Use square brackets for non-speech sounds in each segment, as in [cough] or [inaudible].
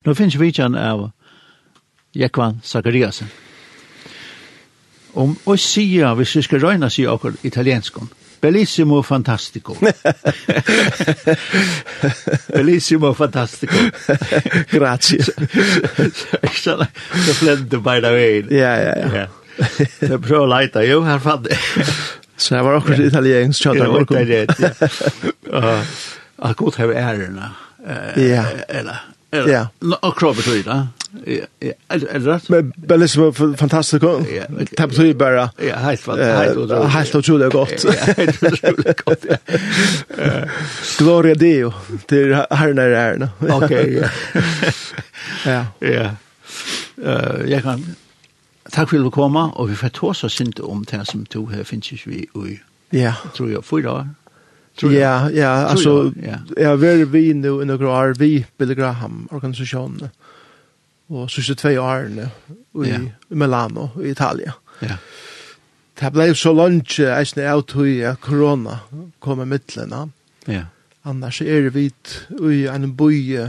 Nå finnes vidtjen av Jekvan Zachariasen. Om å sia, hvis vi skal røyne sig akkur italienskon, bellissimo fantastico. [laughs] bellissimo fantastico. Grazie. Så flente the way. Ja, ja, ja. Det er prøv å leita, jo, her fann det. Så jeg var akkur italiensk tjata. Ja, det er det, ja. Og god hever ærena. Ja. Eller, Ja. Och kroppen tror jag. Ja, är det rätt? Men Bellis var fantastisk. Det betyder bara... Ja, helt otroligt. Helt otroligt gott. Helt otroligt gott, ja. Gloria Deo, det är här när det är. Okej, ja. Ja. Jag kan... Tack för att du kom och vi får ta oss inte om det som tog här finns ju vi i... Ja. Tror jag, fyra år. Ja, ja, alltså jag var vi nu i några år vi Billy Graham organisationen. Och så så två år nu i Milano i Italien. Ja. Det blev så långt att det ut hur corona kommer mittlena. Ja. Annars är det vit i en by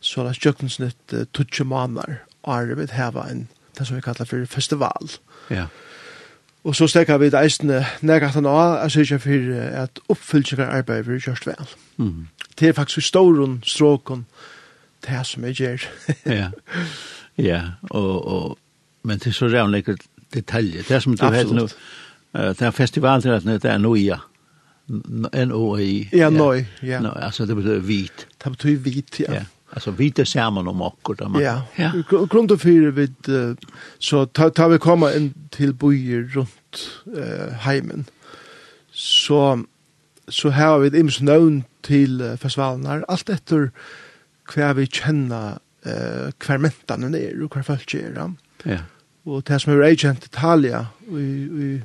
så där kökensnitt tutche manar. Arvet här var en det som vi kallar för festival. Ja. Yeah Og så stekker vi det eisende nærkast han av, jeg sier ikke for at oppfylltjøkker arbeid blir gjørst vel. Mm. Det er faktisk i ståren, stråken, det er som jeg gjør. ja, ja og, og, men det er så rævnlig detaljer. Det er som du heter nå, det er festivalet, det er noia. N-O-I. Ja, noi, ja. No, altså det betyr hvit. Det betyr hvit, ja. ja. Alltså vi det samman om och där man. Ja. ja. Grund och fyra vid så tar ta vi komma in till bojer runt eh hemmen. Så så här har vi ett imsnön till försvallnar allt efter kvar vi känner eh kvar mentan är och kvar folk är. Ja. Och det som är agent Italia och i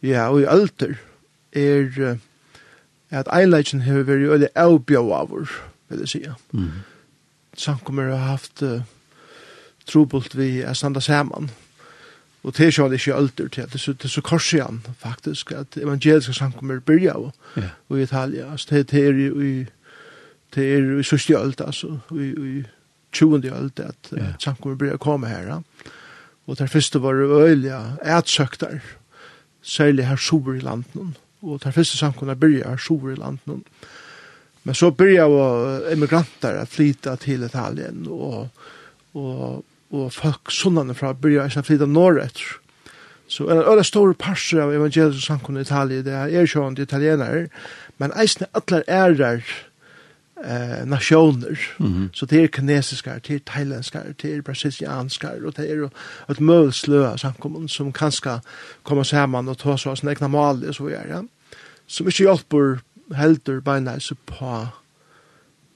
ja och i alter uh, at Eilagen har vært veldig øyne av oss, vil jeg si. Mm samkommer har haft uh, trobult vi er standa saman. Og det er jo ikke alder til, det er så, det er så korsian faktisk, at evangeliske samkommer byrja av yeah. i Italia. Altså, det, det er jo i det er i sørste alt, altså, i, i 20. alt, at yeah. samkommer byrja komme her. Ja. Og der første var det øyelig ætsøkter, særlig her sover i landen. Og der første samkommer byrja her sover i landen. Og Men så började emigranter att flytta till Italien och och och folk sådana från började att flytta norrut. Så en öra stor parser av evangelisk samkomna i Italien det är ju inte italienare men eisne alla ärar eh nationer. Mm -hmm. Så det er kinesiska, det er thailändska, det er brasilianska och det er jo et mølslø av samkommun som kan kanske kommer samman och ta så sina egna mal och så vidare. Ja? Som ikke hjelper heldur beina så på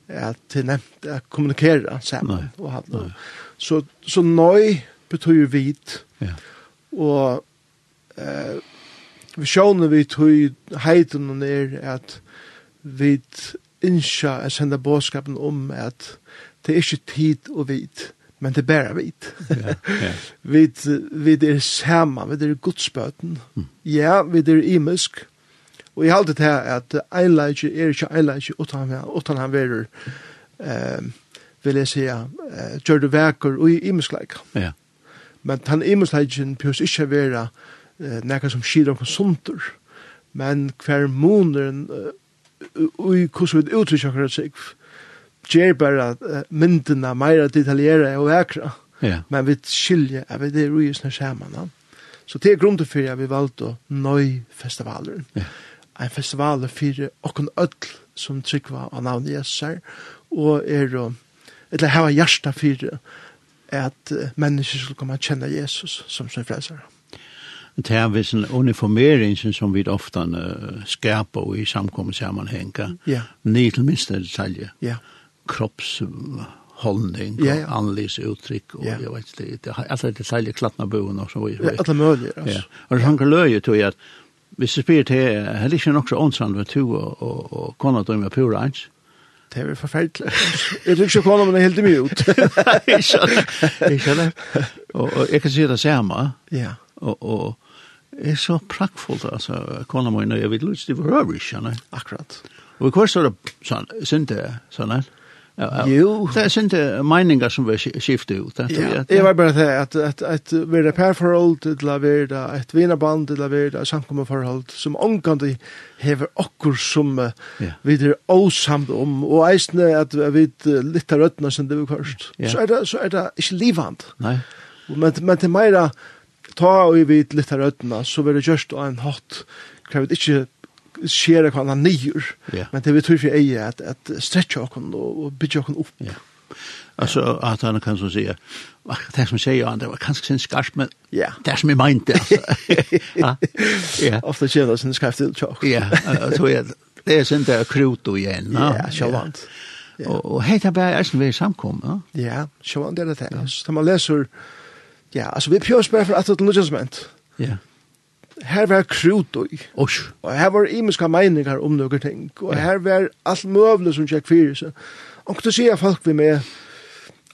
at til nevnt at kommunikera sammen nei, og hatt so Så, så nøy betyr vit ja. og eh, vi sjåner vi tog heiten og at vi innskja at senda bådskapen om at det er ikke tid og vit men det er bare vit. Ja, ja. [laughs] vi, vi er sammen, vi er godsbøten. Mm. Ja, vi er imisk, Og jeg halte til at einleitje er ikke einleitje utan, utan han verur, eh, vil jeg si, eh, gjør du veker og i imeskleik. Ja. Men han imeskleikken pjøs ikke vera eh, nekka som skidra på sunter, men hver måneden i hvordan vi uttrykker akkurat seg, gjør bare myndene meira detaljere og vekra. ja. men vi skiljer at vi det er ui snart sammen. Så det er grunnen til at vi valgte å nøy festivalen. Ja en festival for okken ødel som trykva av navn Jesus og er eller hava hjärsta for at mennesker skulle komme å kjenne Jesus som sin frelser. Det er visst en uniformering som vi ofte uh, skaper i samkommet samkommersammanhengen. Ja. Ni til minste detaljer. Ja. Kroppsholdning og ja, ja. annerledes uttrykk. Og, ja. Jeg vet, det, det, alle detaljer klattner boen og så videre. Ja, alle mulige. Altså. Ja. Og det hanker løye tror jeg at hvis du spyr til, er det ikke nok så åndsand med to og, og, og kona døy med pura eins? Det er forferdelig. [laughs] Jeg tror ikke kona, men jeg helt mye ut. Nei, ikke det. Og, og jeg kan si det samme. Ja. Og, og er så prakkfullt, altså, kona mine, jeg vil lyst til å høre ikke, Akkurat. Og i kvar står det sånn, synte, sånn, sånn, Ja, jo. Det er ikke meninger som vi skifter ut. Det, ja. Jeg var bare det, at, at, at vi er perforhold til å være et vinaband til å være et samkommeforhold som omgående hever okkur som ja. vi er åsamt om og eisne at vi er litt av røttene som det vi kvarst. Ja. Så, er det, så er det ikke livand. Nei. Men, men til meira ta og vi er litt av røttene så vil det gjørst av en hatt krevet ikke skjer det kvann han nyer, yeah. men det vi tror for eie at, at stretcha okken og, og bytja okken opp. Yeah. Altså, at han kan så si, det som säger han det var kanskje sin skarpt men yeah. det er som jeg mente, altså. [laughs] ja. Ja. Ofta kör det sin skarpt til tjokk. Ja, så är det är sen där krut och igen. Ja, självant. Och och heter bara är sen vi er samkom, ja. Ja, självant det det. där. Så man leser, Ja, altså vi pjörs bara for at det er är Ja her var krut og Osh. og her var imiska meiningar om nøkker ting, og her var alt møvle som tjekk fyrir seg. Og du sier folk vi med,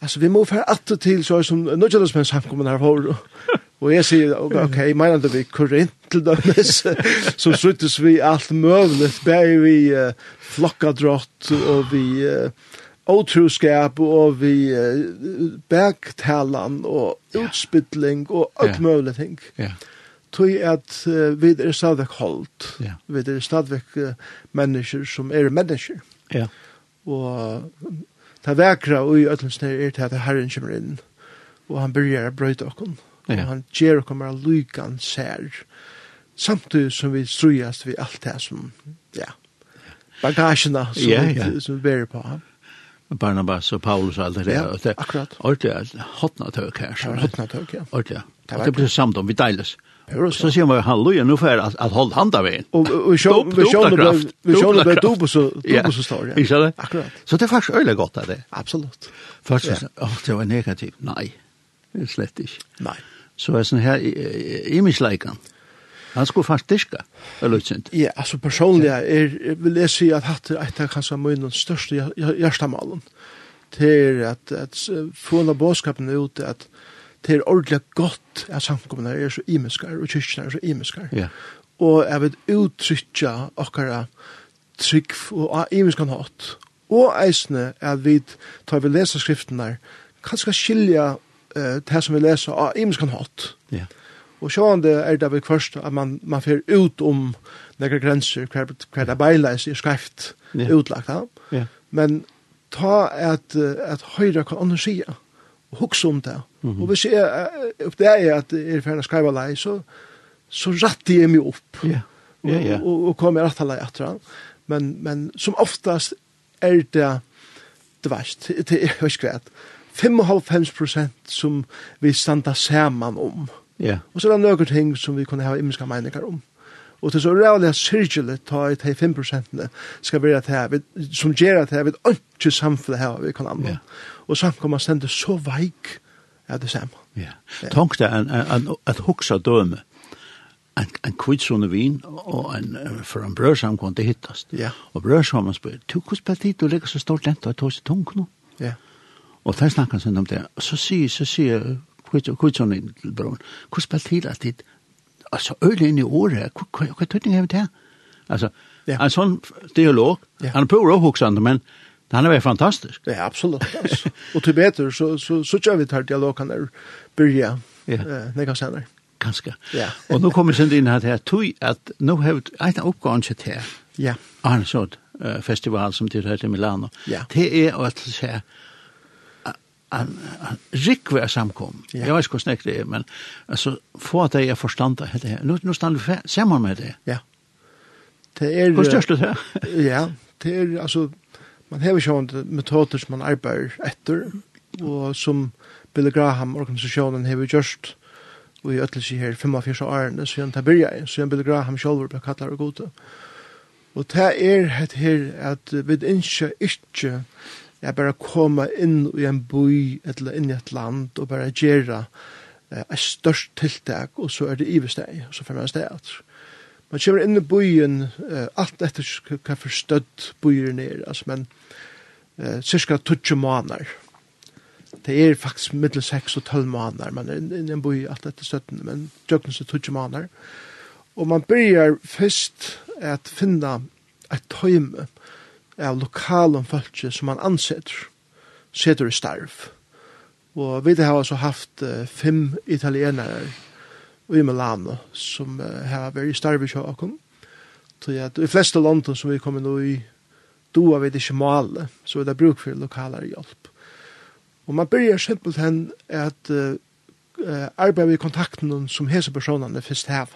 altså vi må fære atte til, så er som nødgjødelsmenn samkommen her for, og jeg sier, ok, ok mener det vi korint til dømes, [laughs] så sluttes vi alt møvle, bare vi uh, flokkadrott, og vi uh, otroskap, og vi uh, bergtalan, og utspytling, og alt møvle ting. Ja. Yeah tog at uh, vi er stadigvæk holdt. Ja. Vi er stadigvæk uh, mennesker som er mennesker. Ja. Og det vekra og i ødelsene er til at Herren kommer inn, og han byrjar å brøyte okken. Ja. Og han gjør okken bare lykan sær, samtidig som vi strujast vi alt det som, ja, bagasjena som, ja, ja. som vi bærer på ham. Barnabas og Paulus og alt det der. Ja, det, akkurat. Og det er hotna tøk her. Det var hotna tøk, ja. Og det, det, det blir samt om, vi deiles. Ja. Så sier man, halleluja, nu får jag att, att hålla handa med en. Och vi kjønner det dubbel så står det. Ikke det? Akkurat. Så det er faktisk øyelig godt av det. Absolutt. Først og ja. det var negativt. Nei, det er slett ikke. Nei. Så er sånn her, imisleikan, han skulle faktisk diska, eller utsint. Ja, altså personlig, jeg vil jeg si at hatt er et av kanskje munnen største hjertamalen. Det er at, at få en av bådskapen ut at, at det er ordentlig godt at samkommene er så imeskar, og kyrkene er så imeskar. Ja. Og jeg vil uttrykja okkara trygg og imeskan hatt. Og eisne er vi, tar vi leser skriften der, kanskje skilja uh, det som vi leser av imeskan hatt. Ja. Og sjående er det vel først at man, man fer ut om nekra grenser, hver, hver det beileis i skreft ja. utlagt. Ja. Men ta at, at høyre kan andre sier, og hukse om det, Mm -hmm. Og hvis jeg oppdager at jeg er ferdig skrive lei, så, så rattig jeg meg opp. Ja, ja, ja. Og, og, og kommer rett lei etter han. Men, men som oftast er det, det verst, det er jo ikke hva, 55 prosent som vi standa saman om. Ja. Og så er det noen ting som vi kunne ha imenska meiningar om. Og det er så rævlig sirkelig ta i de 5 prosentene skal være til her, som gjør at her, vi ikke samfunnet her vi kan anna. Ja. Og samkommet stender så veik er det samme. Ja. Tank det er at huksa døme. En, en kvitsone vin og en, for en brødsam kunne det hittast. Ja. Og brødsamen spør, du, hvordan spør tid du ligger så stort lent og tar seg tung nå? Ja. Og der snakker han om det. Og så sier, så sier kvitsone til brøden, hvordan spør tid at dit, altså øl inn i året, hva tøyning er det her? Altså, ja. en sånn dialog, ja. han er på å huksa men Han är fantastisk. Det är absolut alltså. och till bättre så så så kör vi tar dialogen kan byrja börja. Ja. Eh, det senere. Ganske. Ja. och nu kommer sen in här här tog att nu har ett oppgående til her. Ja. Arne uh, festival som det i Milano. Ja. Det är att säga en rikvär samkom. Ja. Jag vet ikke hvordan det er, men alltså, få att jag förstånd det her. Nu, nå stannar vi sammen med det. Ja. Det är... størst störst det ja, det er, alltså man har ikke metoder som man arbeider etter, og som Billy Graham-organisasjonen har gjort og i øtelse her 45 årene, så han tar byrja i, så han Billy Graham selv ble kallar og gode. Og det er et her at vi ikke ikke er bare koma inn i en by eller inn i et land og bare gjøre et størst tiltak, og så er det ivesteg, og så får man steg at. Man kommer inn i byen, uh, alt etter hva for stødd byen er, altså, men uh, cirka 20 måneder. Det er faktisk middel 6 og 12 måneder, man er inn i en by alt etter støtten, men djøkken så 20 måneder. Og man byrjar først at finna et tøyme av lokalen folket som man ansetter, setter i starv. Og vi har altså haft uh, fem italienere i Milano, som uh, har vært i starve kjøkken. Så ja, de fleste London som vi kommer nå i, då har vi det ikke male, så det er bruk for lokalare hjelp. Og man begynner simpelt hen at uh, arbeid i kontakten som hese personene først hev.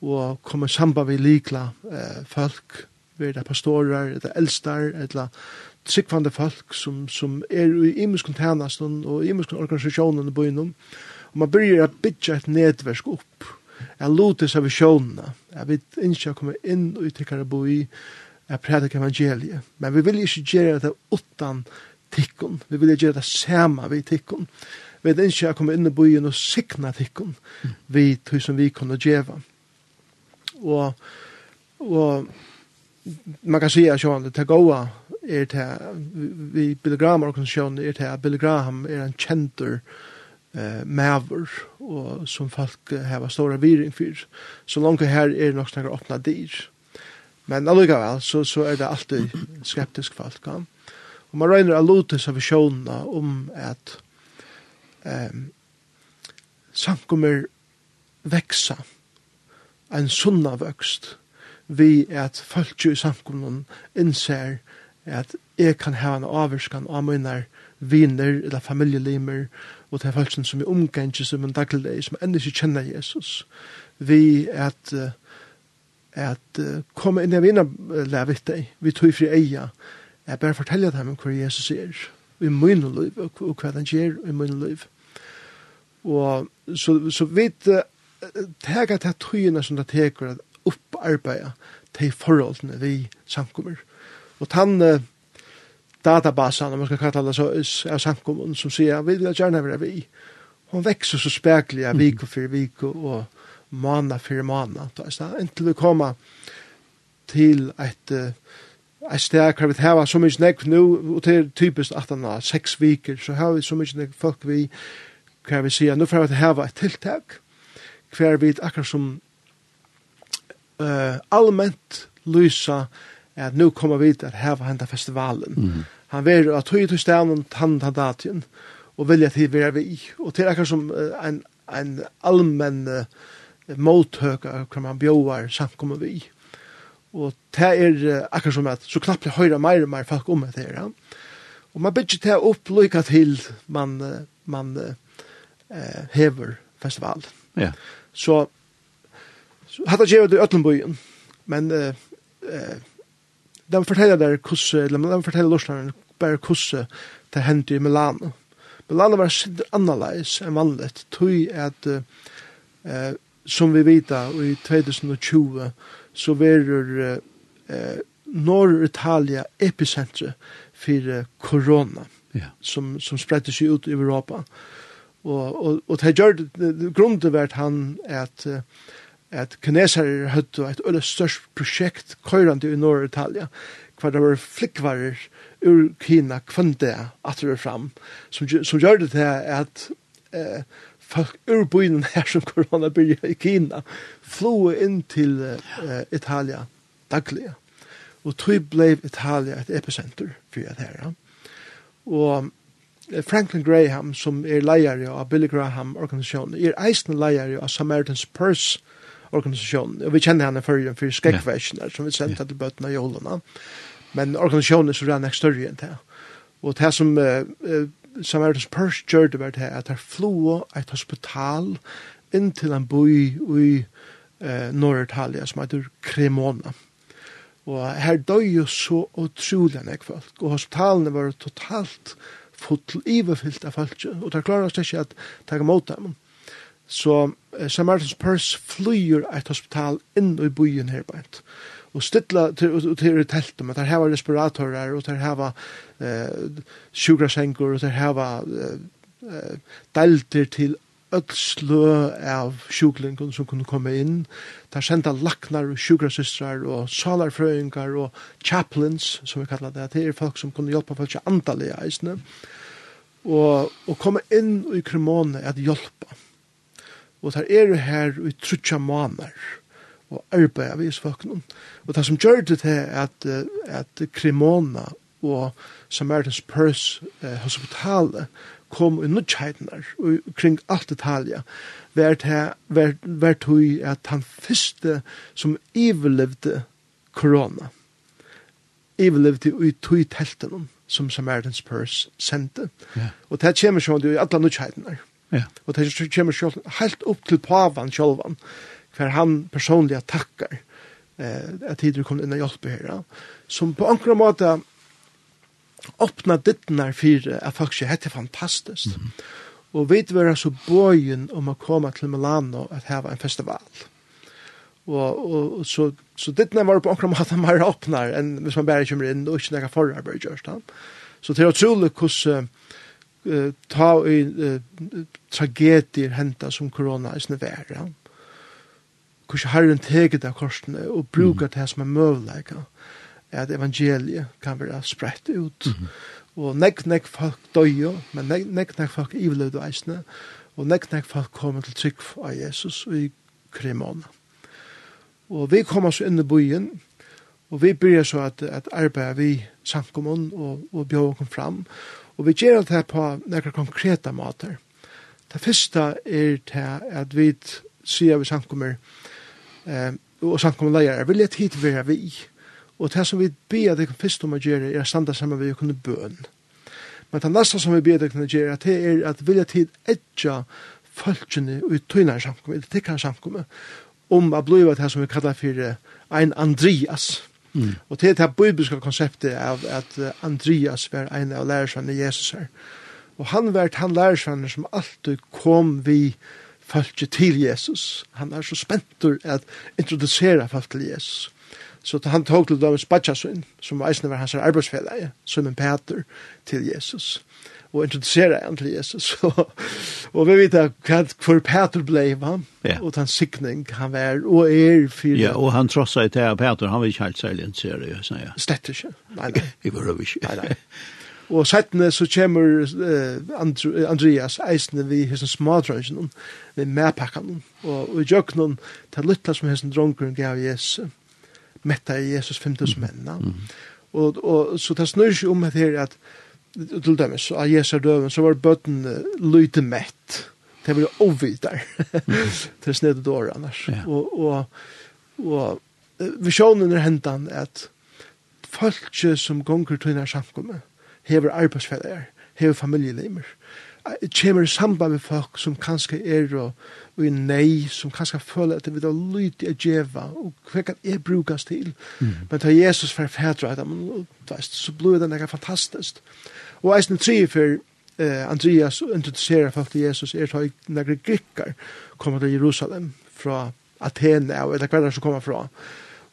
Og kommer samband med likla uh, folk, vi er pastorer, eller eldstar, eller tryggvande folk som, som er i imuskon tjenesten og imuskon organisasjonen i byen Og man byrjar at bytja et nedversk opp. Jeg lotis av visjonene. Jeg vet ikke komme inn og uttikkere bo i jeg prædik evangeliet. Men vi vil ikke gjøre det utan tikkun. Vi vil gjøre det sama vi tikkun. Vi vil ikke komme inn i byen og sikna tikkun vi tog som vi kunne gjøre. Og, og man kan säga så att det goa är det vi Billy Graham organisation är det Billy Graham är en center eh maver og som folk har stora viring for Så langt her er nok snakar öppna dyr. Men alligevel så så er det alltid skeptisk folk kan. og man räknar allotus av visionerna om at ehm samkommer veksa en sunna vøkst vi at folk i samkommunen innser at jeg kan ha en avvurskan av mine viner eller familielimer og til folk som er omganger som en daglig som enda ikke kjenner Jesus vi at at uh, komme inn i vina levet deg vi tog fri eia jeg bare forteller dem hva Jesus er i min liv og og hva han gjør i min liv og så, så vidt tega til tøyene som det teker at opparbeida til forholdene vi samkommer. Og tann uh, databasen, om man skal kalla det så, av samkommun som sier, vi vil gjerne være vi. Hon vekser så spekelig av vik og fyrir vik og mana fyrir mana. Da er Inntil vi kommer til et, et sted hvor vi har så mykje nekv nu, og det er typisk at han har seks viker, så har vi så mykje nekv folk vi, hva vi sier, nu får vi hava et tiltak, hver vi akkurat som uh, allment lysa at nu kommer vi til å heve henne festivalen. Mm. Han vil at tog til stedet han tar datien, og vilja til vi er vi. Og til akkurat som uh, en, en allmenn uh, mottøker hva man bjøver samkommer vi. Og det er uh, akkurat som at så knappt høyre mer og mer folk om det her. Ja. Og man bygger det opp lykka til man, uh, man uh, hever festival. Ja. Så, så hadde jeg gjør det i Øtlenbøyen, men uh, uh, de forteller der kusse, eller de forteller lorsnaren bare kusse til hendt i Milano. Milano var sitt annerledes enn vanlig, tog at eh, som vi vita i 2020 så verur eh, Nord-Italia epicentre for korona ja. som, som spredte seg ut i Europa. Og, og, og det gjør det, grunnen til hvert han er at eh, at kineser høyde et øyne størst prosjekt køyrande i Nord-Italia, hver det var flikkvarer ur Kina kvante at det var fram, som, som gjør det til at eh, folk ur byen her som korona byrja i Kina, flo inn til eh, Italia daglig. Og tog ble Italia et epicenter for det her. Ja. Og Franklin Graham, som er leier av Billy Graham-organisasjonen, er eisen leier av Samaritan's Purse-organisasjonen, organisasjonen. Og vi kjenner henne før for skrekkversjoner som vi sendte til bøtene i jolene. Men organisasjonen så rann ikke større enn det. Og det som uh, Samaritans Purse gjør det var det at det flo et hospital inn til en by i uh, Nord-Italia som heter Cremona. Og her døy jo så utrolig enn folk. Og hospitalene var totalt fullt iverfyllt av folk. Og det klarer oss ikke at ta imot dem. Så Samaritan's Purse flyr et hospital inn i byen her bænt. Og stilla til, til teltet, men der hava respiratorer, og der hava eh, sjugrasengur, og der hava eh, delter til öll slø av sjuklingun som kunne komme inn. Der senda laknar og sjukrasystrar og salarfrøyngar og chaplains, som vi kallar det. Det er folk som kunne hjelpa folk til andalega eisne. Og, og komme inn i kremone at hjelpa og der er her i trutja måneder og arbeid av isføkken. Og det som gjør det til at, at Cremona og Samaritan's Purse eh, hospitalet kom i nødkjeidene og kring alt Italia var det var, at han første som iverlevde korona iverlevde i tog teltene som Samaritan's Purse sendte. Yeah. Og det kommer sånn i alle nødkjeidene. Ja. Og det kommer selv, helt opp til pavan selv, for han personlig takkar eh, at tider kom inn og hjelpe her, som på ankra måte åpna dittnar for at folk sier, hette fantastisk. Mm -hmm. Og vi var så bøyen om å komme til Milano at her var en festival. Og, og, og så, så dittnar var på ankra måte mer åpnar enn hvis man bare kommer inn og ikke nekka forarbeid gjørs. Så det er utrolig hvordan uh, ta i uh, tragedier henta som korona er sinne Ja. Kors herren teget av korsene og bruka mm. det som er møvleika at evangeliet kan være spredt ut. Mm -hmm. Og nekk, nekk folk døy men nekk, nekk, nekk folk ivelød og eisne, og nekk, nekk folk kommer til trygg av Jesus og i kremona. Og vi kommer så inn i byen, og vi byrjar så at, at arbeid vi samkommun og, og bjør kom fram, Og vi gjør alt det på nekra konkreta måter. Det første er til at vi sier vi samkommer eh, og samkommer leier, vil jeg tid være vi. Og det som vi ber deg først om å gjøre er å standa sammen med å kunne bøn. Men det neste som vi ber det kunne gjøre det er at vilja tid etja folkene og tøyner samkommer, eller tikkene samkommer, om å bli det som vi kallar for ein Andreas. Mm. Og til det bibelske konseptet av at Andreas var en av lærersvannet Jesus her. Og han var han lærersvannet som alltid kom vi folk til Jesus. Han er så spentur at introducera folk til Jesus. Så han tog til Davids Batjasund, som var eisne var hans arbeidsfellige, som en Peter, til Jesus og introducera han til Jesus. [laughs] og vi vet hva hvor Peter ble, va? Ja. og den sikning han var, og er for... Ja, og han trossa i til Peter, han var ikke helt særlig interessert i oss, ja. Slett ikke, nei, nei. [laughs] I var ikke. Nei, nei. Og settene så kommer uh, Andr Andreas eisende vi hessen smadrønsen, vi medpakken, og, og i jøkkenen, til lytta som hessen dronkeren gav Jesus, metta i Jesus 5000 mennene. Mm. Mm. Og, og så det snur seg om at her at til dem, så av Jesu døven, så var bøtten lyte mett. Det var ovvitar. det [laughs] er snedet år annars. Ja. Og, og, og visjonen er hentan at folk som gonger til denne samkommet, hever arbeidsfeller, hever familielimer, kommer i samband med folk som kanskje er og, og er nei, som kanskje føler at det vil ha lyd i djeva, og hva kan jeg brukes til? Mm. Men da Jesus var fædre, så blir det noe fantastisk. Og eisen tre for eh, Andreas introducerer folk til Jesus, er da noen grikker kommer til Jerusalem fra Athene, eller hva er det som kommer fra,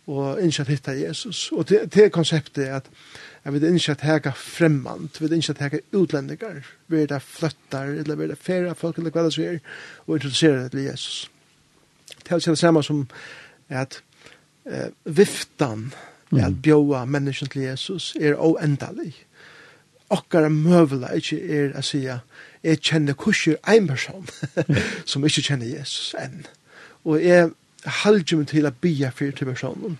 og innskjatt hittar Jesus. Og det, det konseptet er at Jeg vil ikke at hega fremmant, jeg vil ikke at hega utlendingar, vi er det fløttar, eller vi er det færa folk, eller hva det er, og introducerer det til Jesus. Det er det samme som at eh, viftan, mm. at bjóa menneskjen til Jesus, er oendalig. Okkara møvla ikke er å sija, jeg kjenner kurser ein person, [laughs] som ikke kjenner Jesus enn. Og jeg halger meg til å bia fyrir til personen,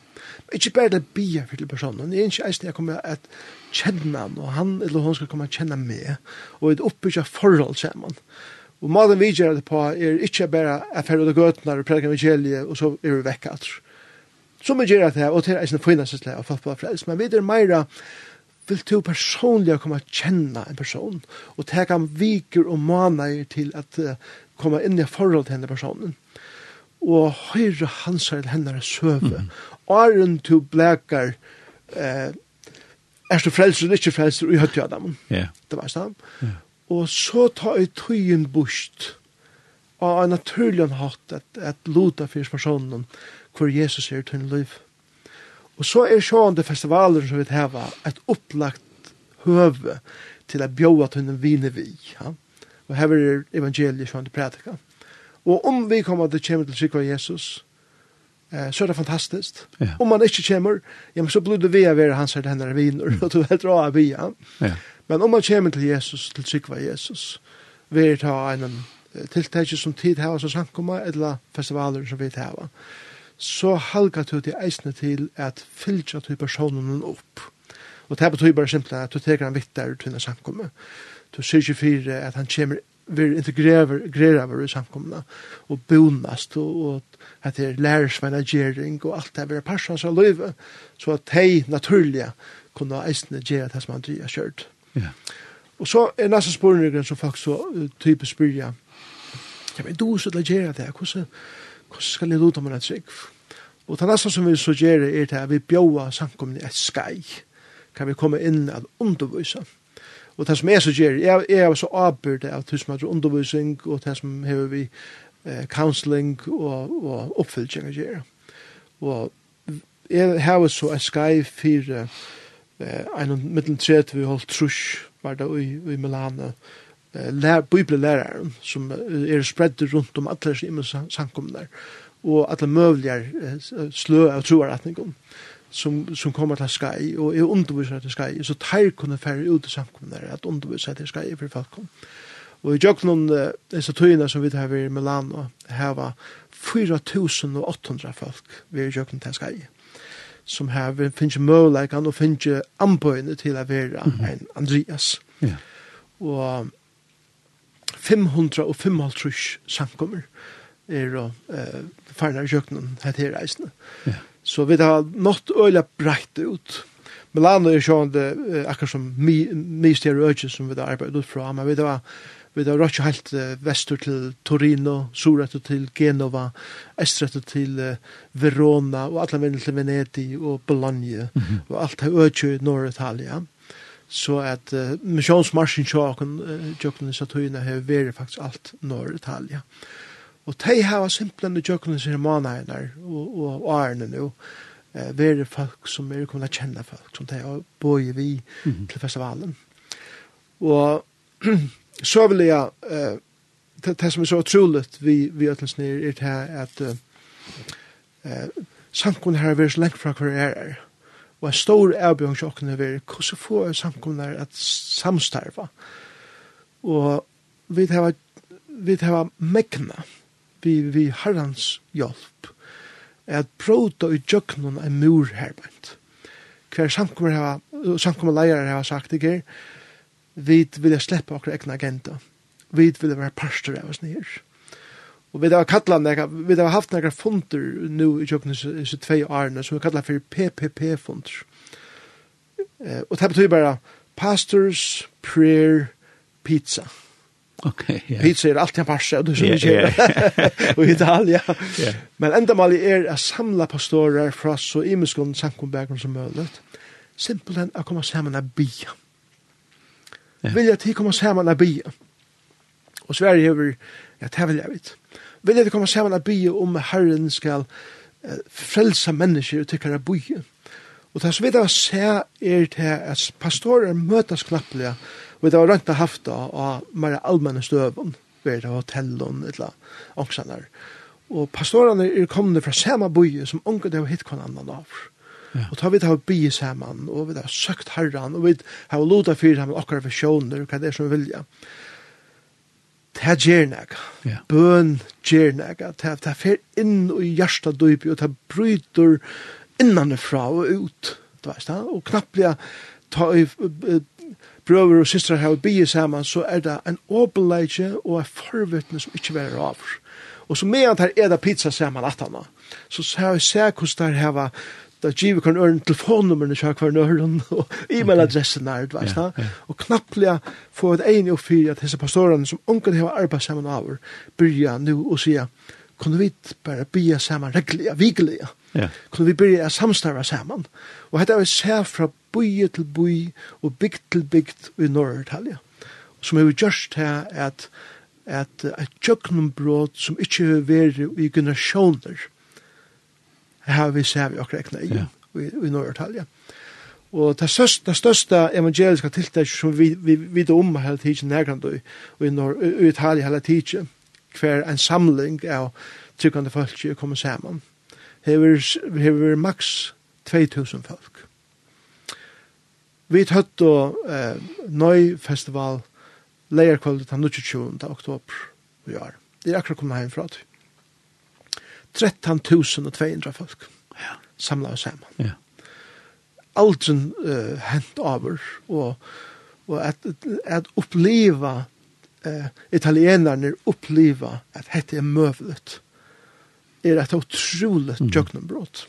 Ikke bare til å bia for til personen, jeg er ikke eisen jeg kommer at kjenne han, og han eller hun skal komme at kjenne meg, og et oppbygge forhold sammen. Og maten vi gjør det på er ikke bare at færre og gøtene og preker evangeliet, og så er vi vekk alt. Så vi gjør det, og til eisen finnes det, og fatt på frels, men vi er mer vil du personlig komme at kjenne en person, og ta ham viker og maner til at uh, komme inn i forhold til denne personen, og høyre hans eller henne søve, mm åren to blekar eh, er du frelser eller ikke frelser, og jeg høyte dem. Ja. Det var sånn. Og så tar jeg tøyen bort av en naturlig hatt at, at lota fyrir personen hvor Jesus er til liv. Og så er sjående festivaler som vi har et opplagt høve til å bjóa til en vine vi. Ja? Og her er evangeliet sjående prædika. Og om vi kommer til å komme til å Jesus, eh, så er det fantastiskt. Ja. Om man ikke kommer, ja, men så blir det via vera hans eller henne viner, mm. og du vet av via. Ja. Men om man kommer til Jesus, til sikva Jesus, vil ta en tiltak som tid hava som samkomma, eller festivaler som vi hava, så halka du til eisne til at fylja til personen opp. Og det betyr bare simpelthen at du teker han vittar til en samkomma. Du sier ikke fyrir at han kommer vi integrerar grerar i samkomna og bonast og og at det lärer sig og alt det här vi är passar så at hej naturliga kunna eisne göra det som han driver kjørt. Ja. Og så er nästa spårningen som folk så uh, typiskt spyrja ja men du så gjøre det Hvordan, hvordan skal det lute om att sig Og det nästa som vi så gjør er det vi bjøver samkomne et skai kan vi komme inn og undervise? Og det som jeg så gjør, jeg, jeg er så avbyrd av det som er undervisning, og det som har vi eh, counseling og, og oppfylltjeng å gjøre. Og jeg har så en skai for eh, en middelen tredje vi holdt trusk, var det i, i Milano, eh, lær, bibelæreren, som er spredt rundt om alle sine samkomne og alle møvlige eh, slø av troarretningene som, som kommer til skai, og er underviser til skai, så teir kunne færre ut i där at underviser til skai for folk. Og i Jøknon, disse tøyene som vi tar i Milano, her var 4.800 folk i Jøknon til skai, som her finns møleikene og finnes anbøyene til å være en Andreas. Ja. Og 555 samkommer er og uh, farnar i Jøknon, hette reisende. Ja. Så vi har nått øyla breit ut. Milano er sånn det, akkurat som mye øyne som vi har arbeidet ut fra, men vi har Vi har rått helt vestur til Torino, surrettur til Genova, estrettur til Verona, og alle vennen til Venedig og Bologna, mm -hmm. og alt har økjø i Nord-Italia. Så at uh, misjonsmarsjen tjokken, tjåken i Satøyna har vært faktisk alt Nord-Italia. Mm Og de har simpelthen i kjøkkenen sine managene og, og årene nå, eh, være folk som er kommet til å kjenne folk, som de har bøy vi mm -hmm. til festivalen. Og så vil jeg, eh, det, det som er så utroligt vi, vi øtelsene er til at eh, samkomne her er vært så lengt fra hver er er. Og en stor avbjørn sjokken er vært, hvordan får samkomne her at samstarve? Og vi har vi har megna vi, vi herrens hjelp, at prøvda i djøknen en mur herbent. Hver samkommer leier har sagt ikke, vi vil slippe akkurat egna agenda. Vi vil være parster av oss nere. Og vi har kallat nega, vi har haft nega funder nu i tjokkene disse tvei årene, som vi kallar for PPP-funder. Eh, og det betyr bare Pastors Prayer Pizza. Okej. Okay, yeah. Pizza er alltid en farsa og det som vi kör. Och Italia. Yeah. Men enda mal er att samla pastorer fra så imiskon samkombergen som möjligt. Simpelthen att komma samman och bia. Yeah. Vill jag till komme sammen og bia. Og Sverige över, ja, det vil jeg jag veta. Vill jag komme sammen og och bia om Herren skal uh, frelse mennesker og tykker å bia. Og det som vi da ser er til at pastorer møtes knappelig, og det var rønt å hafta av mer allmenne støven, ved det hotellen, eller ångsanar. Og pastorene er kommende fra samme bøye som unge det var hitt kon annan av. Ja. Og ta vi det bi bygge sammen, og vi har søkt herran, og vi har lota fyrir ham akkurat visjoner, hva det er som vi vilja. Det er gjernek. Ja. Bøn gjernek. Det er fyr inn i hjärsta døypi, og det bryter innanifra og ut, du veist da, og knapplega ta i brøver og systrar her og bygge saman, så er det en åpenleitje og en forvittne som ikkje verer av. Og så medan her er det pizza saman at han, så ser vi se hvordan der her da giver kan ørne telefonnummerne kjær hver nøren og e-mailadressen der, du veist og knapplega få et enig og fyrir at disse pastorene som ungan har arbeid saman av, byrja nu og sier, kunne vi bare bygge saman reglige, vigelige, Ja. Kunne vi byrja samstarva saman. Og dette er vi ser fra bui til bui og bygd til bygd i Norr-Italia. Som er just her at at et tjøknumbrot som ikkje har vært i generasjoner her vi ser vi akkurat ekne i, ja. i, i Norr-Italia. Og det største, det største evangeliske tiltak som vi, vi vi vet om hele tiden nærkant og i, Nor i Italia hele tiden, hver en samling av tryggande folk som kommer sammen hever, hever maks 2000 folk. Vi tøtt og eh, nøy festival leierkvalitet den 22. oktober i år. Det er akkurat kommet hjemmefra til. 13.200 folk ja. samla oss hjemme. Ja. Aldrin uh, hent over og, og at, at oppleva uh, italienerne oppleva at dette er møvlet er et utroligt mm. jøknenbrot.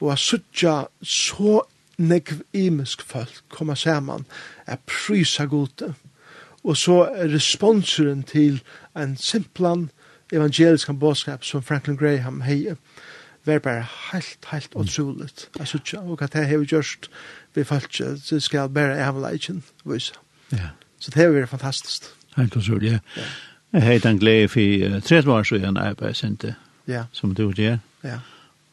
Og at suttja så nekv imisk folk koma saman er prysa gode. Og så er responsuren til en simplan evangelisk bådskap som Franklin Graham heier var bare helt, helt utroligt. Jeg synes og at det har vi gjort vi folk ikke, så skal bare avla vise. Ja. Så det har vært fantastisk. Helt utrolig, ja. Jeg har en glede for 30 år siden jeg bare ja. som du gjør. Ja.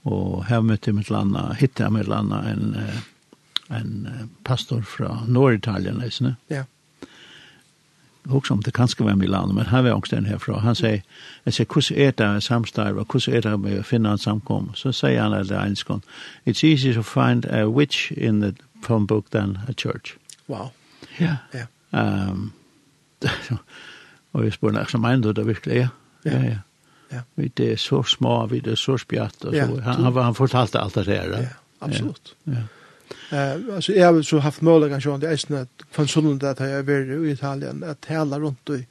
Og her møtte jeg mitt landa, hittet jeg mitt landa en, en pastor fra Norditalien, liksom. Ja. Også om det kanske var Milano, men her var også den herfra. Han sier, jeg sier, hvordan er det samstarv, og hvordan er det med å finne en samkom? Så sier han att det er enskånd. It's easy to find a witch in the phone book than a church. Wow. Ja. Ja. Um, [laughs] og jeg spør, hva mener du det virkelig? Ja, ja. ja. Ja. Vi det er så små, vi det er så spjatt. Och så. Ja, han, han, han fortalte alt det her. Ja, absolutt. Ja. Eh alltså jag har så haft möjlighet kanske om det är från sådant att jag är i Italien att hela runt i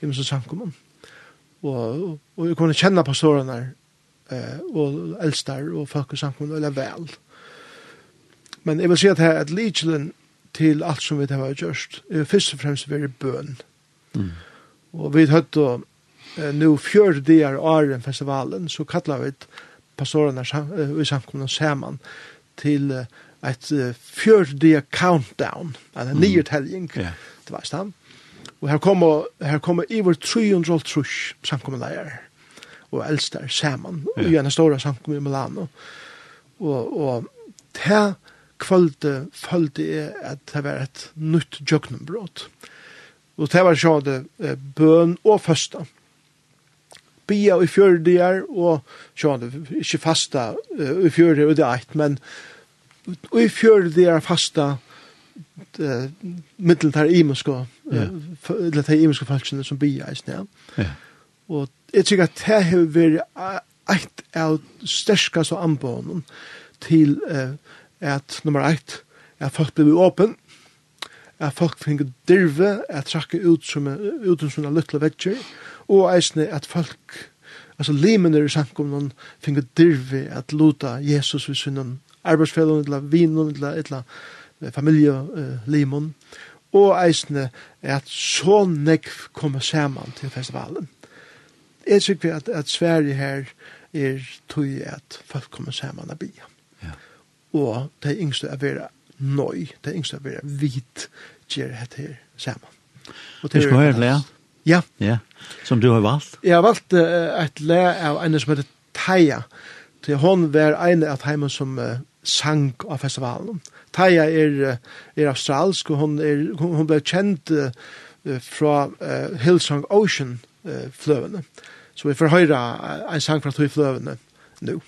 i min samkommun. Och och jag kunde känna pastorerna eh och älstar och folk i samkommun eller väl. Men jag vill säga att här ett Legion till allt som vi det har gjort. Först och främst väldigt bön. Mm. Och vi hade då nu fjörde dagar åren festivalen så kallar vi pastorerna i samkomna saman till ett fjörde countdown, en mm. nyrtäljning, yeah. det var stam. Og her kommer, her kommer iver 300 trus samkommunleier og eldstar saman yeah. i en stora samkomna i Milano. Og, og det kvölde følte jeg at det var et nytt jøgnumbrot. Og det var sånn det bøn og første bia i fjördigar og sjåan, ikkje fasta i fjördigar og det eit, men i fjördigar fasta uh, middel tar imensko, yeah. uh, eller tar imensko falskene som bia i sned. Ja. Og jeg tykker at det har vært eit av sterskast og anbånen til uh, at nummer eit, at folk blir åpen, at folk finner dirve, at trakke ut som, ut som sånne lytle vetsjer, og eisne at folk, altså limene i samkomnen, finge dirvi at luta Jesus vi synnen, arbeidsfellon, eller vinen, eller, eller familielimon, og eisne at så nekv kommer saman til festivalen. Jeg sykker at, at Sverige her er tog at folk kommer saman av bia. Ja. Og det er yngste å være nøy, det er yngste å være vit, gjør dette her saman. Og det er jo Ja. Ja, som du har valgt. Jeg har valgt uh, et le av en som heter Teia. Til hon var en av heimen som uh, sang av festivalen. Taia er, er australsk, og hon, er, hon ble kjent uh, fra uh, Hillsong Ocean uh, fløvene. Så vi får høre en sang fra tog fløvene nå.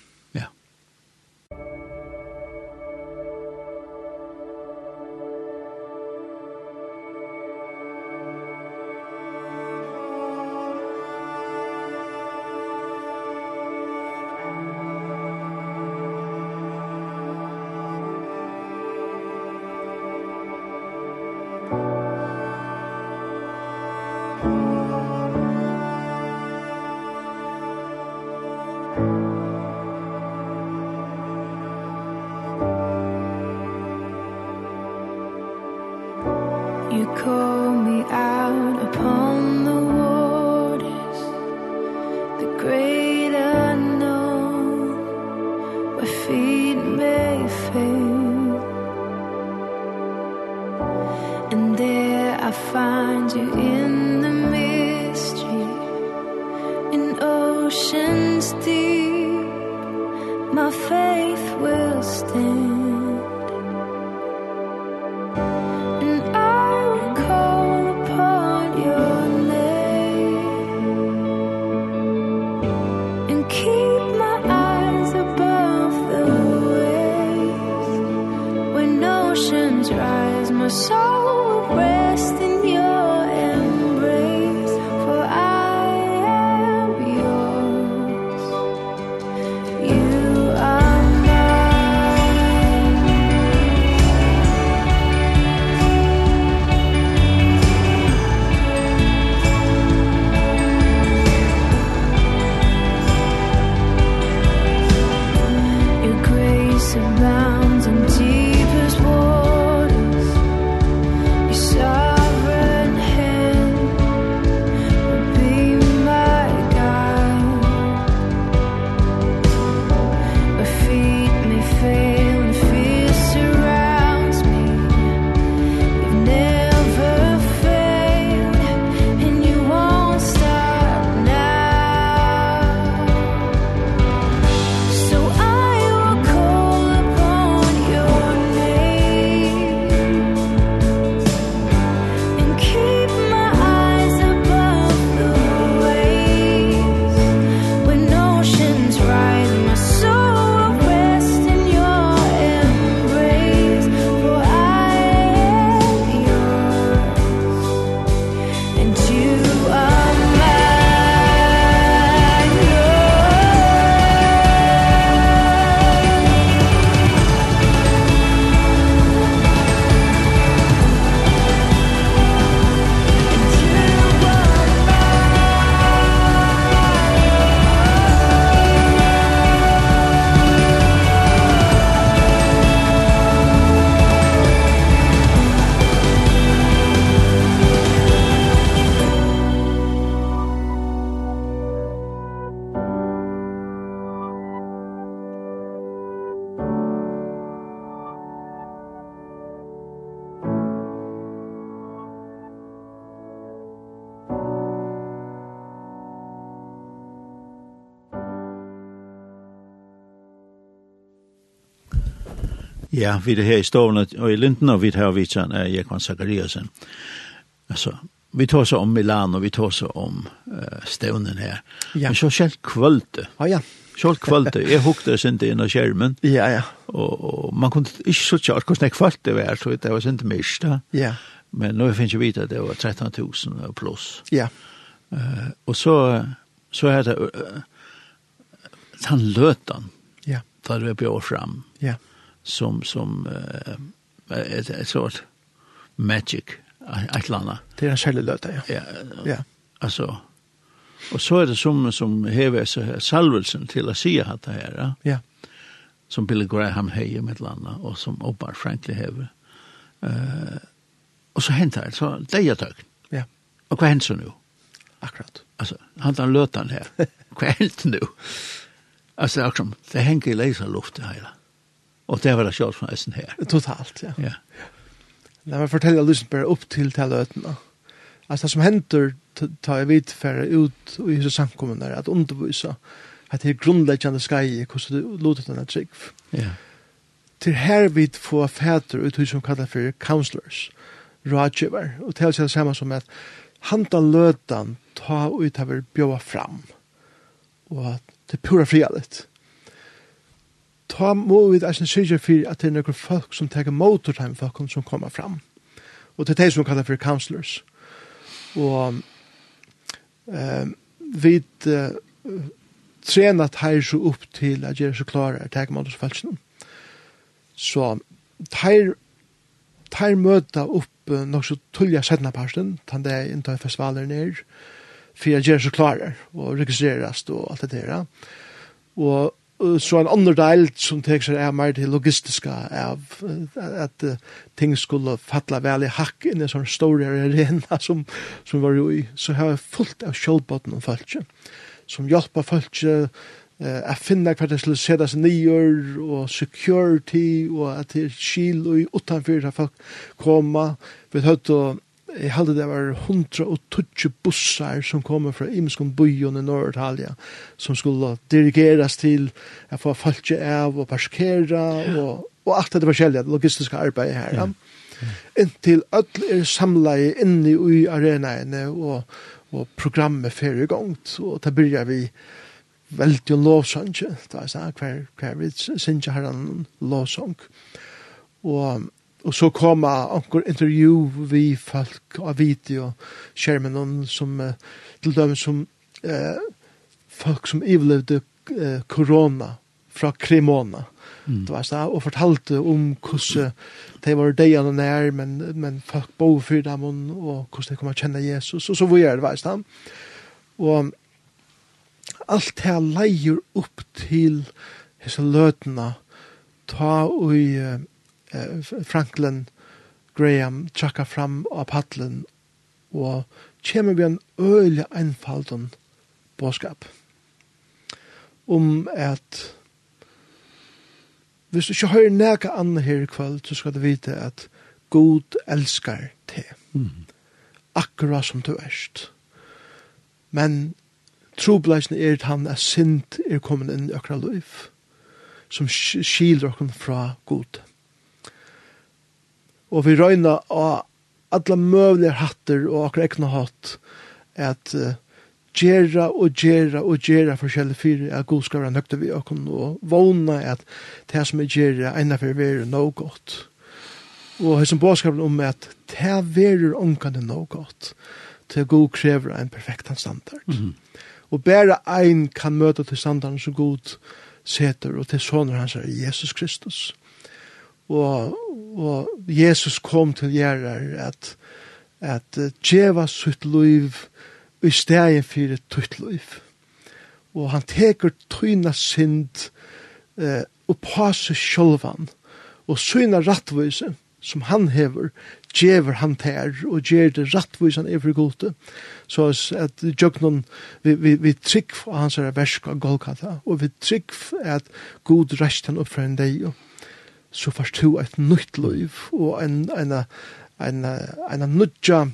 great. Ja, vi er her i Stovene og i Linden, og vi har vitsen av Jekvann Zachariasen. Altså, vi tar så om Milan, og vi tar så om uh, Stovnen her. Ja. Men så selv kvølte. Ja, ja. Selv kvølte. jeg [laughs] hukte det sindi inn á skjermen. Ja, ja. Og, og man kunne ikke så tjart hvordan jeg kvöldi var, så det var sindi mist. Ja. Men nå finnes jeg vite at det var 13.000 pluss. Ja. Uh, og så, så er det uh, han løtan. Ja. Da det var bjør fram. Ja som, som uh, et, et sort magic, et eller annet. Det er en kjærlig løte, ja. Ja, ja. altså, og så er det som, som hever salvelsen til å si at det her, ja. ja. som Billy Graham heier med et eller annet, og som Obar Franklin hever. Uh, og så henter det, så det er tøkken. Ja. Og hva henter så nå? Akkurat. Alltså han han lötan här. Kväll nu. Alltså liksom det hänger i läsa luft det hela. Og det var det kjørt fra Østen her. Totalt, ja. ja. La meg fortelle lysen bare opp til til løtene. Altså det som hender, tar jeg vidfære ut i disse samkommen der, at undervisa at det er grundläggande skai hvordan du låter denne trygg. Ja. Til her vi få fæter ut hur som kallar for counselors, rådgiver, og til seg det samme som at handa løtan ta ut av bjóa fram, og at det er pura frialet ta må vi eisen syrja for at det er noen folk som teker motor til folk som kommer fram. Og det er det som kallar for counselors. Og eh, vi uh, trena teir så opp til at gjøre så klare at teker motor til. Så teir teir møta opp uh, nok så tullja sedna parsten, tann det er innta festivaler nir, for jeg gjør så klare og registrerast og alt det der. Og så en annen del som tek seg er mer til logistiska av at ting skulle fatla vel i hakk inn i sånne store arena [laughs] som, som var jo i. Så har jeg fullt av kjølbåten og følge som hjelper følge uh, å finne hva det skulle se seg nyer og security og at det er skil og utenfor at folk kommer. Vi har og jeg halde det var 120 bussar som kom fra imskon byen i Nordalia, som skulle dirigeras til å få folk av og parkera og, og alt det forskjellige, logistiske arbeidet her. Ja. ja. Inntil alle er samlet inne i arenaene og, og programmet fer i gang, og da byrjar vi veldig en lovsang, da er det hver, hver vi synger her en lovsang. Og og så kom anker intervju vi folk av video skjermen som til dem som eh, folk som ivlevde uh, korona fra Kremona mm. det var så, og fortalte om hvordan de var deierne nær men, men folk bo for dem og hvordan de kom å kjenne Jesus og så var det var så, og alt det leier opp til hese løtene ta og uh, Franklin Graham tjakka fram av paddelen og kjemur vi en øylig einfalden båskap om at hvis du ikke hører nægge andre her i kveld, så skal du vite at God elskar te. Mm. Akkurat som du erst. Men trobleisen er at han er sint er kommet inn i akkurat liv som skiler okken fra God. Mm og vi røyna av alla møvlige hatter og akkur ekna hatt at uh, gera og gera og gera forskjellige fyre at god skal være nøkta vi okkur og vona at det som er gera eina fyrir veru no godt og hesson båskapen om at det veru omkande no godt til god krever en perfektan standard. Mm -hmm. og bare ein kan møta til standarden så god seter og til soner hans er Jesus Kristus. Og og Jesus kom til gjerrar at at djeva sitt liv i stegen fyrir tutt liv. Og han teker tøyna synd eh, og seg sjolvan og syna rattvise som han hever, djever han ter og gjer det rattvise han er for gode. Så at djøgnon, vi, vi, vi trygg for hans verska Golgata og vi trygg at god rest han oppfra en deg og så får to et nytt liv og en, en, en, en, en nødja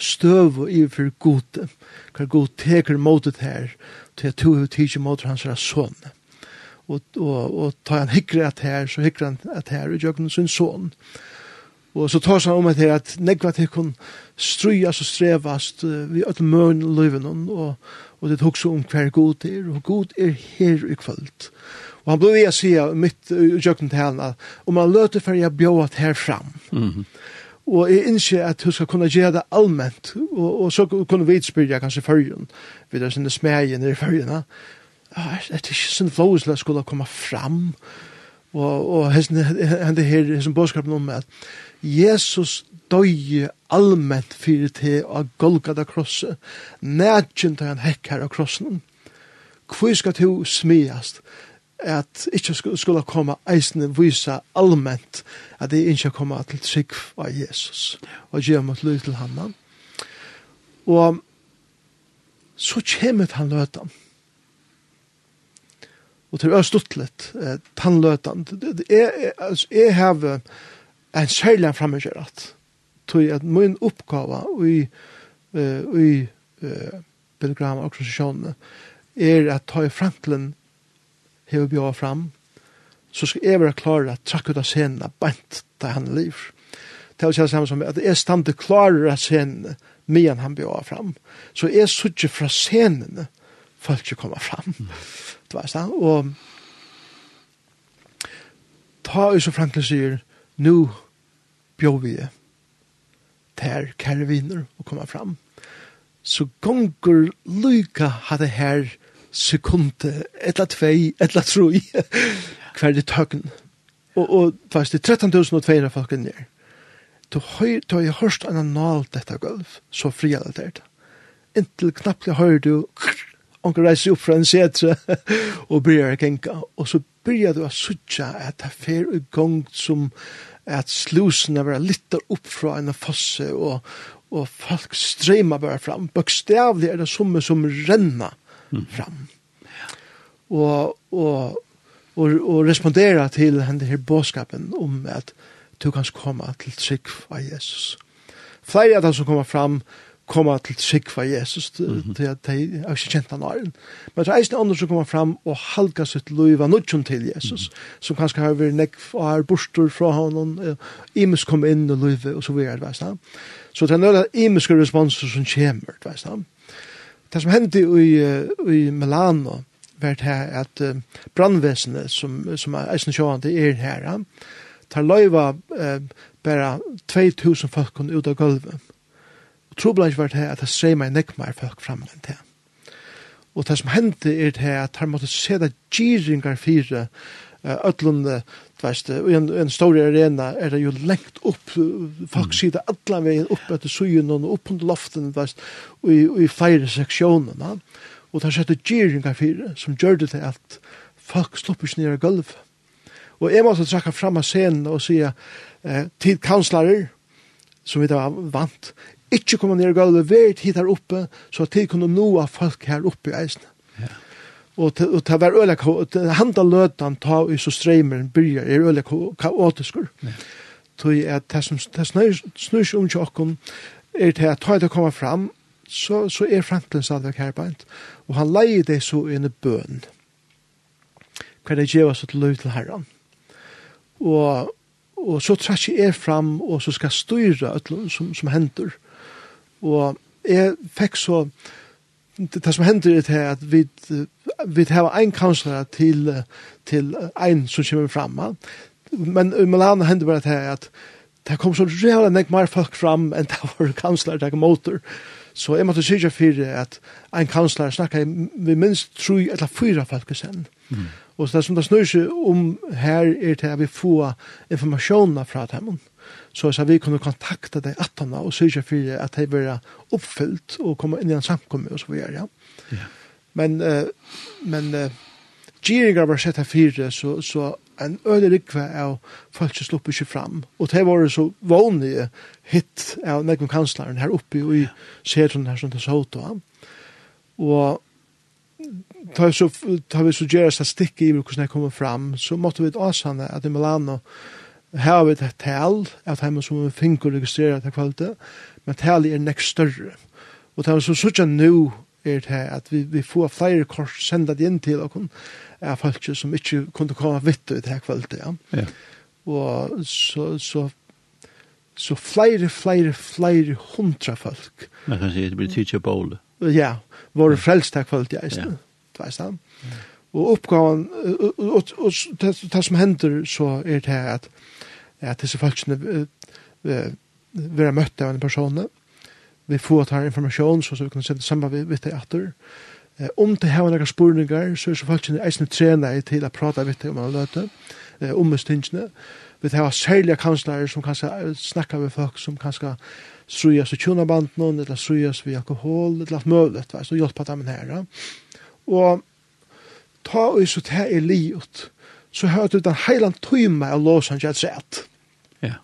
støv i iverfor gode. Hva god teker motet her til at två har tidsi mot hans er sånn. Og, og, og tar han hikre at her, så hikre han at her i jøkken sin son Og så tar han om at her at negva til kun strujas og strevast vi öll møn i och og, og det er om hver god er, og god er her i kvöld. Og Og han blev å si mitt utjøkken til henne, om han løte for jeg bjøret her fram. Mm -hmm. Og jeg innskje at hun skal kunne gjøre det allment, og, og så kunne vi utspyrja kanskje førjen, vi der sinne smegjen i førjena. Det er ikke sånn flåsla skulle komme fram, og, og henne her, henne bådskapen om at Jesus døye allment fyrir til av Golgata krosset, nætjent han hekk her av krossen. Hvor skal du smiast? at ikkje skulle komme eisne vysa allment at det ikkje komme til trygg av Jesus og gjøre mot lyd til han og så kommer han løtan og til Østutlet eh, han løtan jeg, jeg har en særlig fremmedgjøret tog at min oppgave i, uh, i uh, og organisasjonene er at ta i Franklin hever bjør fram, så skal jeg være klar at trakke ut av scenen, bant da han liv. Det er jo samme som at jeg stande klar av scenen, medan han bjør fram. Så jeg sutje fra scenen, for ikke komme fram. Mm. Det var sånn, og ta jo som Franklin sier, nå bjør vi det ter kære viner og komme fram. Så gonger lyka hadde her sekunde, etla tvei, etla troi, [laughs] hver det tøkken. Og, og fast det er 13.200 folk inn der. Du har, jo hørst hørt en anal dette gulv, så fria det der. Inntil knappt jeg hører du, onker reiser opp fra en setre, og bryr å genka. Og så bryr du å sutja at det er fer i gong som at slusene var litt opp fra en fosse, og, og folk strømmer bare fram. Bøkstavlig er det som som renner mm. fram. Og, og, og, og respondera til denne her båskapen om at du kan komme til trygg av Jesus. Flere av dem som kommer fram, kommer til trygg for Jesus, til at de er ikke kjent av næren. Men det er eisne andre som kommer fram og halka sitt liv av nødgjum til Jesus, mm. som kanskje har vært nekk og har bostor fra honom, imus kom inn og livet, og så videre, veist han. Så det er nødvendig imuske responser som kommer, veist han det som hendte i, i Milano var det her at uh, brandvesenet som, som er eisen sjående er her, tar løyva uh, bara 2000 folk ut av gulvet. Og trobladis var det her at det strema meg nekmar folk fram enn det. Og det som hendte er det her at han måtte se det gyringar fire ötlunde, Fast i en, en stor arena er det jo lengt opp, folk sier det alle veien opp etter sugen og opp under loften, fast, og i, i feire seksjonene. Og det har sett gjeringa fire, som gjør det til at folk slipper ikke ned i gulvet. Og jeg måtte trakka fram av scenen og sige, eh, til kanslerer, som vi da vant, ikke komme ned i gulvet, vært hit her oppe, så at de kunne noe folk her oppe i eisene og ta var øyla handa løtan ta i så streimeren byrja er øyla kaotiskur. Tog at det som snur seg om tjokken er til at ta det kommer fram så, så er Franklin det her beint og han leier det så i en bøn. Hva det gjeva oss til løy til herran. Og, og så trakk jeg er fram og så skal styra som, som hender og jeg fikk så det som hender er at vi, vi har en kansler til, til en som kommer fram. Men i Milano hender bare det at det kom så reale nek mer folk fram enn det var kansler, det kom motor. Så jeg måtte sikkert for at en kansler snakker vi minst tro eller fyra folk sen. Mm. Og så det som det snur seg om her er til at vi får informasjoner fra dem. Så, så vi kunne kontakta de attene og sørge for at de blir oppfylt og komme inn i en samkomme og så videre. Ja. ja. Men, uh, men uh, Gjeringar var sett her fire, så, så en øde rikve av folk som slipper ikke fram. Og det var så vanlige hit av Negum Kanslaren her oppe i setron her som det så ut. Og ta så, ta vi så gjør seg stikk i hvordan jeg kommer fram, så måtte vi åsanne at i Milano har vi et tal, at hemma som vi finner registrere til kvalitet, men talet er nekst større. Og det er så sånn nå er det at vi, vi får flere kors sendet inn til noen av folk som ikke kunne komme vitt i det her kvalitet. Ja. ja. Og så, så så flere, flere, flere hundra folk. Man kan si det blir tidsja båle. Ja, våre frelst her kvalitet, ja. ja du veist han. Og oppgaven, og og det som hender så er det at at disse folkene vera møtt av en person. Vi får ta informasjon så så vi kan sette sammen med, med det etter Eh, om det har noen spurningar så er så folkene eisende trena til å prate med det om man løte om stingene. Vi har særlige kanslere som kan snakke med folk som kan strujas i tjonabanden eller strujas ved alkohol eller alt mulig så hjelper dem her og ta og så ta er livet, så har du den heilan tøyma av låsen jeg har sett. Ja.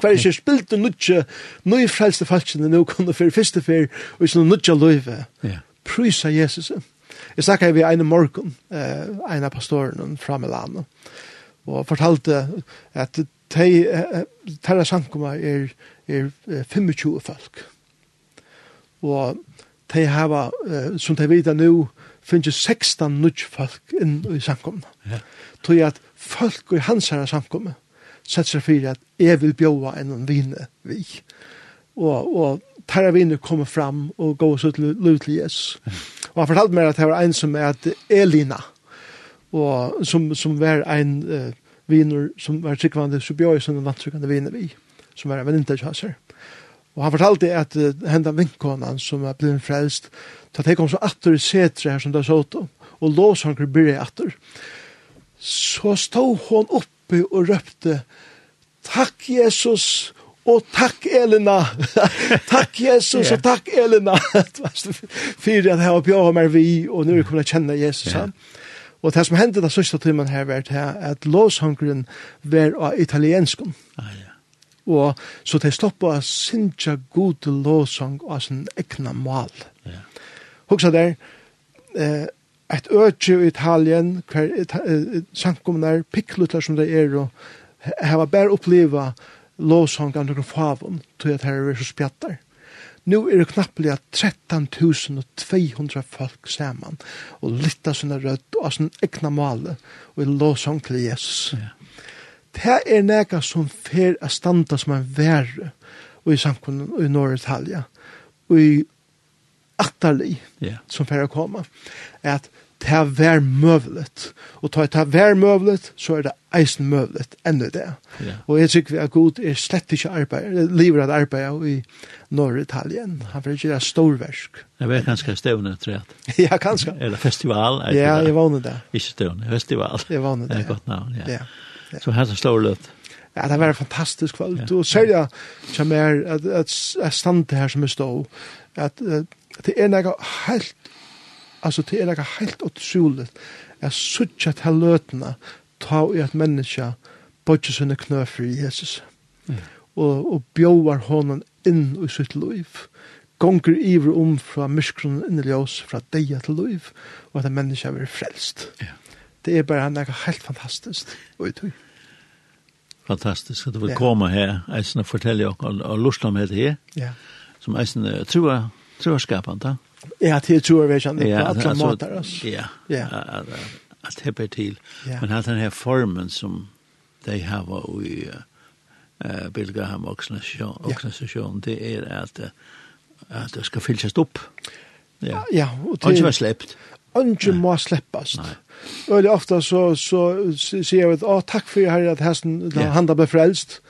Hver ikke spilte nudje, nøy frelste falskene nå kunne for første fyr, og ikke nudje løyve. Ja. Prysa Jesus. Jeg snakket vi en morgen, eh, en av pastoren fra Milano, og fortalte at de, Terra Sankoma er, er 25 folk. Og de hava, som de vet nå, finnes 16 nudge folk inn i samkomna. Ja. Tog at folk i hans herre samkomna sett seg fyrir at jeg vil bjóa en vine vi. Og, og tæra viner kommer fram og gå oss ut til Jesus. Og han fortalte meg at det var en som er Elina, og som, som var en uh, viner som var tryggvande, så bjói som en vantryggvande viner vi, som var en venninta kjasser. Mm Og han fortalte at uh, hendan vinkonan som er blivit frelst, ta jeg kom så atter i setre her som det så til, og lås han kunne byrja atter. Så stod hon oppe og røpte, Takk Jesus, og takk Elena, [laughs] takk Jesus, yeah. og takk Elena, fyrir [laughs] at jeg har bjør meg vi, og nu kommer jeg kjenne Jesus. Yeah. Og det som hendte da sørste timen her var at låshangren var av italienskum. Ah, ja. Og så de stoppa å synge god låsang av sin egna mal. Ja. Hugsa der, eh, et øtje i Italien, hver eh, samkommunar, pikklutlar som det er, og hava bær oppleva låsang av noen favon, tog at her er så spjattar. Nu er det knapplega 13.200 folk saman, og lytta sinna rødt og sin egna male, og i låsang til Jesus. Ja det er nega som fer a standa som en verre i samkonnen i norra Italien og i atterlig yeah. som fer a koma at det vær møvlet. Og ta det vær møvlet, så er det eisen møvlet enda det. Yeah. Og jeg tykker vi at god er slett ikke arbeid, livet at arbeid i Norr-Italien. Han vil ikke gjøre storversk. Det var ganske stevne, tror jeg. [laughs] ja, kanskje. Eller festival. Er ja, jeg vågner det. Ikke stevne, festival. Jeg vågner det. Det er et godt navn, ja. ja. Så här slår det. Ja, det var fantastisk kvalt. Ja. Och sälja som er att, att, att standa här som är stå. at att det er noe helt altså det er noe helt otroligt. Jag suttjar til løtene, ta i att människa bodger sine knø for Jesus. Mm. og och bjóar honom inn i sitt liv. Gonger iver om fra myskronen inn i ljøs, fra deia til liv, og at en menneske er frelst. Ja det er bare noe helt fantastisk. Og jeg tror. Fantastisk. Du vil ja. komme her, eisen og fortelle og, og, og lust om det her. Ja. Som eisen tror, tror skapende. Ja. Ja, det tror jeg kjenner på alle måter. Ja, at det blir til. Men at den her formen som de har i uh, Bilgaham organisasjon, det er at, at det skal fylles opp. Ja, ja og det... Og ikke være slept Ikke må slippast Nei. Veldig ofte så, så sier jeg at, å, takk for herre at hesten, yeah. han da ble frelst.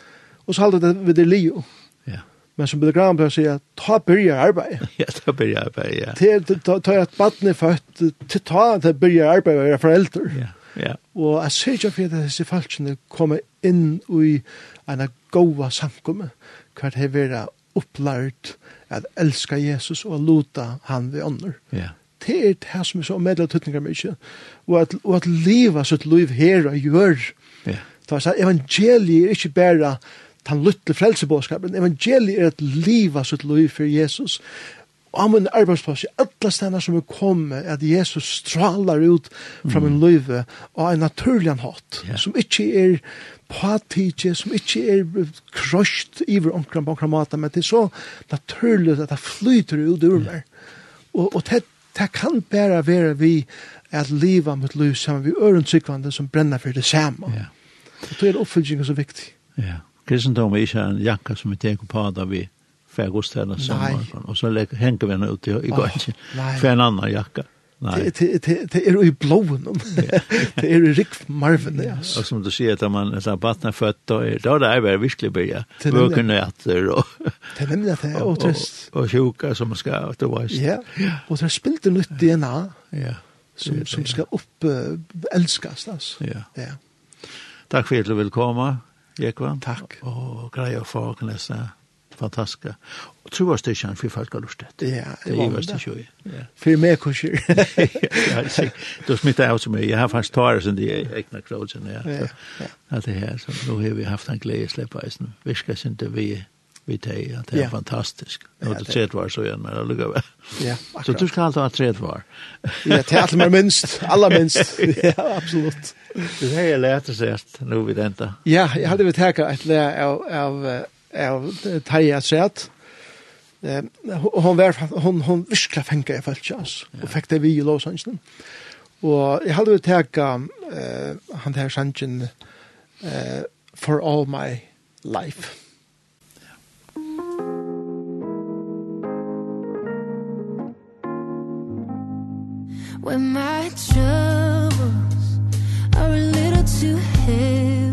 Og så halter det ved det liv. Ja. Men som Bill Graham pleier å si, ta byrja arbeid. [laughs] Ja, ta byrja arbeid, ja. Til, ta, ta et badn er født, til ta det byrja arbeid og være foreldre. Ja, ja. Og jeg ser ikke for at disse falskene kommer inn i en goda samkomme, hver det er opplært at elska Jesus og luta han ved ånder. Ja det er det som er så medel og tøtninger mye. Og at, og at livet sitt liv her og gjør. Ja. Det er evangeliet er ikke bare den lytte frelsebåskapen. Evangeliet er at livet sitt liv for Jesus. Og om en arbeidsplass i alle stedene som er kommet, at Jesus strålar ut fra min liv og en naturlig hatt, yeah. som ikke er patige, som ikke er krosht i hver omkring på men det er så naturlig at det flyter ut ur meg. Og, og det det kan bare være vi at livet mot liv sammen vi øren som brenner for det samme. Ja. Og det er oppfølgingen så viktig. Ja. Kristendom er ikke en jakka som vi tenker på da vi færgostella sammen. Og så henger vi henne ut i, i oh, for en annan jakka. Det er jo i blåen, det er jo rikk marven, ja. Og som du sier, at man er baten er født, da er det bare virkelig bygge, vøkene etter, og Det er nemlig at det er og trist. Og sjuka som man skal, du det Ja, og det er spilt en nytt DNA, som, som skal opp, elskast, altså. Ja. ja. Takk for at du vil komme, Jekvann. Takk. Og greie å få knesse fantastiska. Och tror jag det för folk har lust det. Ja, det var det ju. Ja. För mer kurser. Ja, det smittar ut mig. Jag har fast tårar sen det egna krogen ja. Ja. Att det här så nu har vi haft en glädje släppa isen. Viska det vi vi te att det är fantastiskt. Och det sett var så igen men det lukar väl. Ja. Så du ska alltså ha träd var. Ja, det är allt mer minst, alla minst. [laughs] Ja, absolut. Det här är lätt att säga nu vid detta. Ja, jag hade vi tagit att lä av av av Taja Sæt. Eh, hon var hon hon virkla fenga i falsk jazz og fekk det vi i Los Angeles. Og jeg hadde jo teka eh, han der sangen eh, For All My Life. When my troubles are a little too heavy